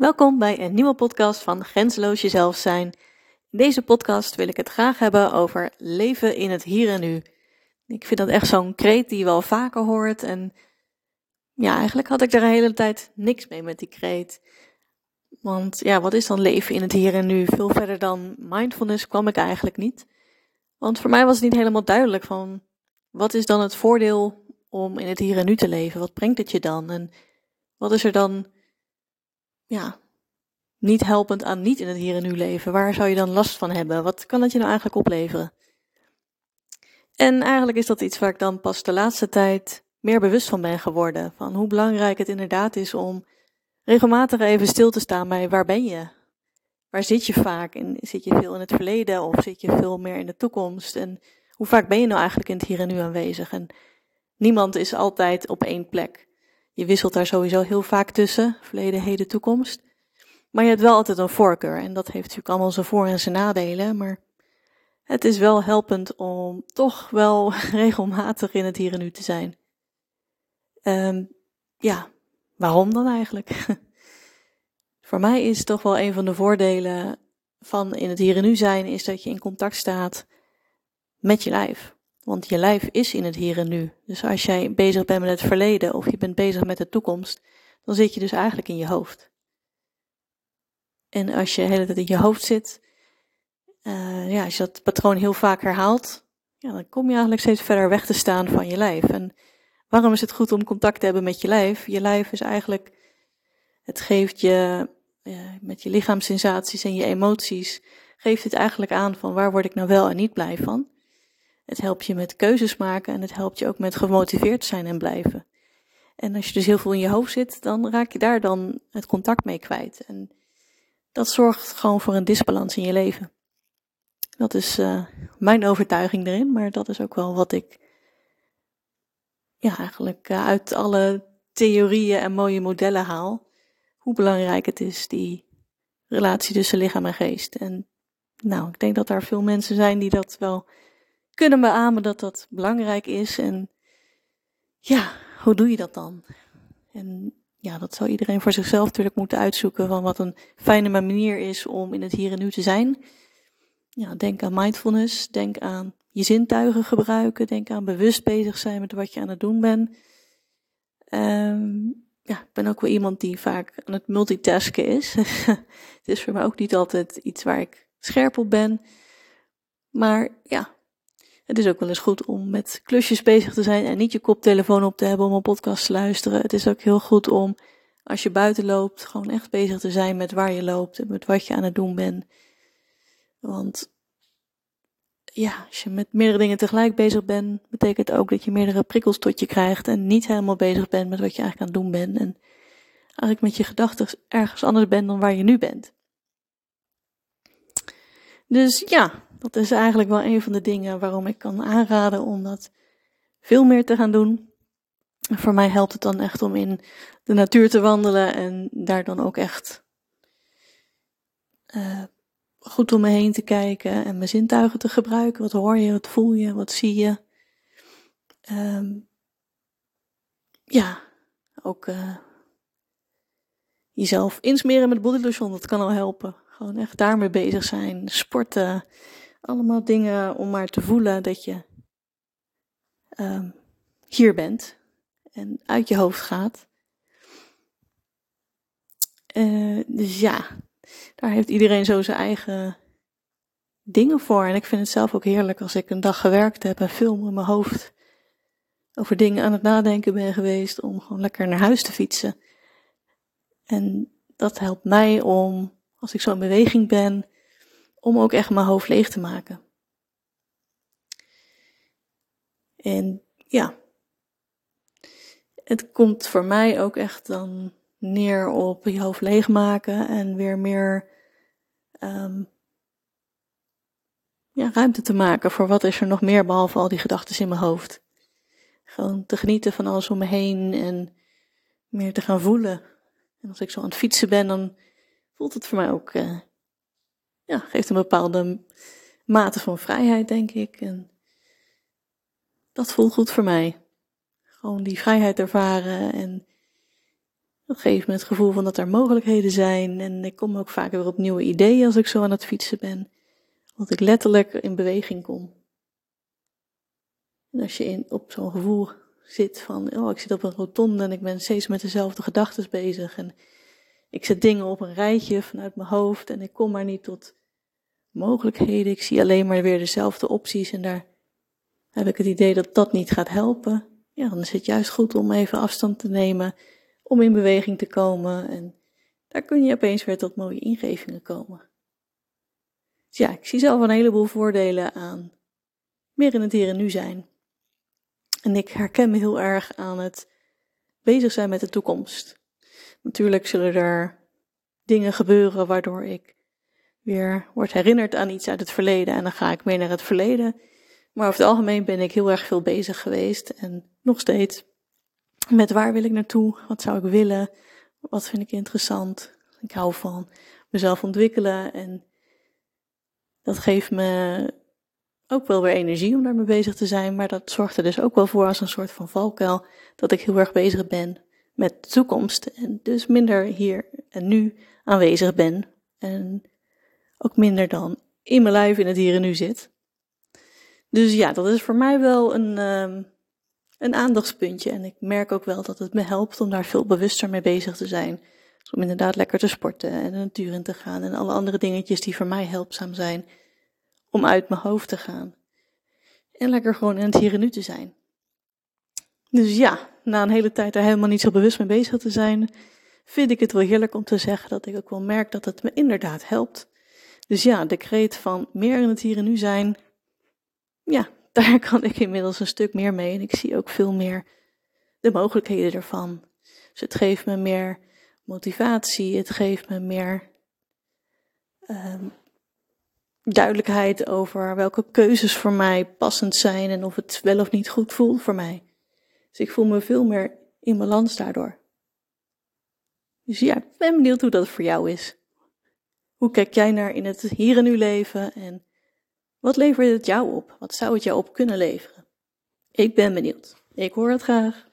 Welkom bij een nieuwe podcast van Grenzeloos Jezelf Zijn. In deze podcast wil ik het graag hebben over leven in het hier en nu. Ik vind dat echt zo'n kreet die je wel vaker hoort. En ja, eigenlijk had ik er een hele tijd niks mee met die kreet. Want ja, wat is dan leven in het hier en nu? Veel verder dan mindfulness kwam ik eigenlijk niet. Want voor mij was het niet helemaal duidelijk van wat is dan het voordeel om in het hier en nu te leven? Wat brengt het je dan? En wat is er dan ja, niet helpend aan niet in het hier en nu leven? Waar zou je dan last van hebben? Wat kan dat je nou eigenlijk opleveren? En eigenlijk is dat iets waar ik dan pas de laatste tijd meer bewust van ben geworden. Van hoe belangrijk het inderdaad is om regelmatig even stil te staan bij waar ben je? Waar zit je vaak? En zit je veel in het verleden of zit je veel meer in de toekomst? En hoe vaak ben je nou eigenlijk in het hier en nu aanwezig? En niemand is altijd op één plek. Je wisselt daar sowieso heel vaak tussen, verleden, heden, toekomst. Maar je hebt wel altijd een voorkeur en dat heeft natuurlijk allemaal zijn voor- en zijn nadelen. Maar het is wel helpend om toch wel regelmatig in het hier en nu te zijn. Um, ja, waarom dan eigenlijk? Voor mij is toch wel een van de voordelen van in het hier en nu zijn, is dat je in contact staat met je lijf. Want je lijf is in het hier en nu. Dus als jij bezig bent met het verleden of je bent bezig met de toekomst, dan zit je dus eigenlijk in je hoofd. En als je de hele tijd in je hoofd zit, uh, ja, als je dat patroon heel vaak herhaalt, ja, dan kom je eigenlijk steeds verder weg te staan van je lijf. En waarom is het goed om contact te hebben met je lijf? Je lijf is eigenlijk, het geeft je, met je lichaamssensaties en je emoties, geeft het eigenlijk aan van waar word ik nou wel en niet blij van. Het helpt je met keuzes maken en het helpt je ook met gemotiveerd zijn en blijven. En als je dus heel veel in je hoofd zit, dan raak je daar dan het contact mee kwijt. En dat zorgt gewoon voor een disbalans in je leven. Dat is uh, mijn overtuiging erin, maar dat is ook wel wat ik ja, eigenlijk uh, uit alle theorieën en mooie modellen haal. Hoe belangrijk het is, die relatie tussen lichaam en geest. En nou, ik denk dat er veel mensen zijn die dat wel kunnen beamen dat dat belangrijk is. En ja, hoe doe je dat dan? En ja, dat zou iedereen voor zichzelf natuurlijk moeten uitzoeken van wat een fijne manier is om in het hier en nu te zijn. Ja, denk aan mindfulness, denk aan je zintuigen gebruiken, denk aan bewust bezig zijn met wat je aan het doen bent. Um, ja, ik ben ook wel iemand die vaak aan het multitasken is. het is voor mij ook niet altijd iets waar ik scherp op ben. Maar ja, het is ook wel eens goed om met klusjes bezig te zijn en niet je koptelefoon op te hebben om een podcast te luisteren. Het is ook heel goed om, als je buiten loopt, gewoon echt bezig te zijn met waar je loopt en met wat je aan het doen bent. Want ja, als je met meerdere dingen tegelijk bezig bent, betekent ook dat je meerdere prikkels tot je krijgt en niet helemaal bezig bent met wat je eigenlijk aan het doen bent. En eigenlijk met je gedachten ergens anders bent dan waar je nu bent. Dus ja, dat is eigenlijk wel een van de dingen waarom ik kan aanraden om dat veel meer te gaan doen. Voor mij helpt het dan echt om in de natuur te wandelen en daar dan ook echt uh, goed om me heen te kijken en mijn zintuigen te gebruiken. Wat hoor je, wat voel je, wat zie je? Um, ja, ook uh, jezelf insmeren met bodylotion, dat kan al helpen. Gewoon echt daarmee bezig zijn, sporten, allemaal dingen om maar te voelen dat je um, hier bent en uit je hoofd gaat. Uh, dus ja, daar heeft iedereen zo zijn eigen dingen voor. En ik vind het zelf ook heerlijk als ik een dag gewerkt heb en film in mijn hoofd over dingen aan het nadenken ben geweest, om gewoon lekker naar huis te fietsen. En dat helpt mij om, als ik zo in beweging ben, om ook echt mijn hoofd leeg te maken. En ja, het komt voor mij ook echt dan neer op je hoofd leegmaken en weer meer um, ja, ruimte te maken voor wat is er nog meer behalve al die gedachten in mijn hoofd. Gewoon te genieten van alles om me heen en meer te gaan voelen. En als ik zo aan het fietsen ben, dan voelt het voor mij ook uh, ja, geeft een bepaalde mate van vrijheid, denk ik. En dat voelt goed voor mij. Gewoon die vrijheid ervaren en Dat geeft me het gevoel van dat er mogelijkheden zijn en ik kom ook vaak weer op nieuwe ideeën als ik zo aan het fietsen ben. Dat ik letterlijk in beweging kom. En als je in, op zo'n gevoel zit van, oh, ik zit op een rotonde en ik ben steeds met dezelfde gedachten bezig en ik zet dingen op een rijtje vanuit mijn hoofd en ik kom maar niet tot mogelijkheden. Ik zie alleen maar weer dezelfde opties en daar heb ik het idee dat dat niet gaat helpen. Ja, dan is het juist goed om even afstand te nemen, om in beweging te komen en daar kun je opeens weer tot mooie ingevingen komen. Dus ja, ik zie zelf een heleboel voordelen aan meer in het hier en nu zijn. En ik herken me heel erg aan het bezig zijn met de toekomst. Natuurlijk zullen er dingen gebeuren waardoor ik weer word herinnerd aan iets uit het verleden en dan ga ik mee naar het verleden. Maar over het algemeen ben ik heel erg veel bezig geweest en nog steeds met waar wil ik naartoe, wat zou ik willen, wat vind ik interessant. Ik hou van mezelf ontwikkelen en dat geeft me ook wel weer energie om daarmee bezig te zijn, maar dat zorgt er dus ook wel voor als een soort van valkuil dat ik heel erg bezig ben met de toekomst en dus minder hier en nu aanwezig ben en ook minder dan in mijn lijf in het hier en nu zit. Dus ja, dat is voor mij wel een, um, een aandachtspuntje en ik merk ook wel dat het me helpt om daar veel bewuster mee bezig te zijn. Dus om inderdaad lekker te sporten en de natuur in te gaan en alle andere dingetjes die voor mij helpzaam zijn om uit mijn hoofd te gaan. En lekker gewoon in het hier en nu te zijn. Dus ja, na een hele tijd er helemaal niet zo bewust mee bezig te zijn, vind ik het wel heerlijk om te zeggen dat ik ook wel merk dat het me inderdaad helpt. Dus ja, de kreet van meer in het hier en nu zijn, ja, daar kan ik inmiddels een stuk meer mee en ik zie ook veel meer de mogelijkheden ervan. Dus het geeft me meer motivatie, het geeft me meer um, duidelijkheid over welke keuzes voor mij passend zijn en of het wel of niet goed voelt voor mij. Dus ik voel me veel meer in balans daardoor. Dus ja, ik ben benieuwd hoe dat voor jou is. Hoe kijk jij naar in het hier en nu leven en wat levert het jou op? Wat zou het jou op kunnen leveren? Ik ben benieuwd. Ik hoor het graag.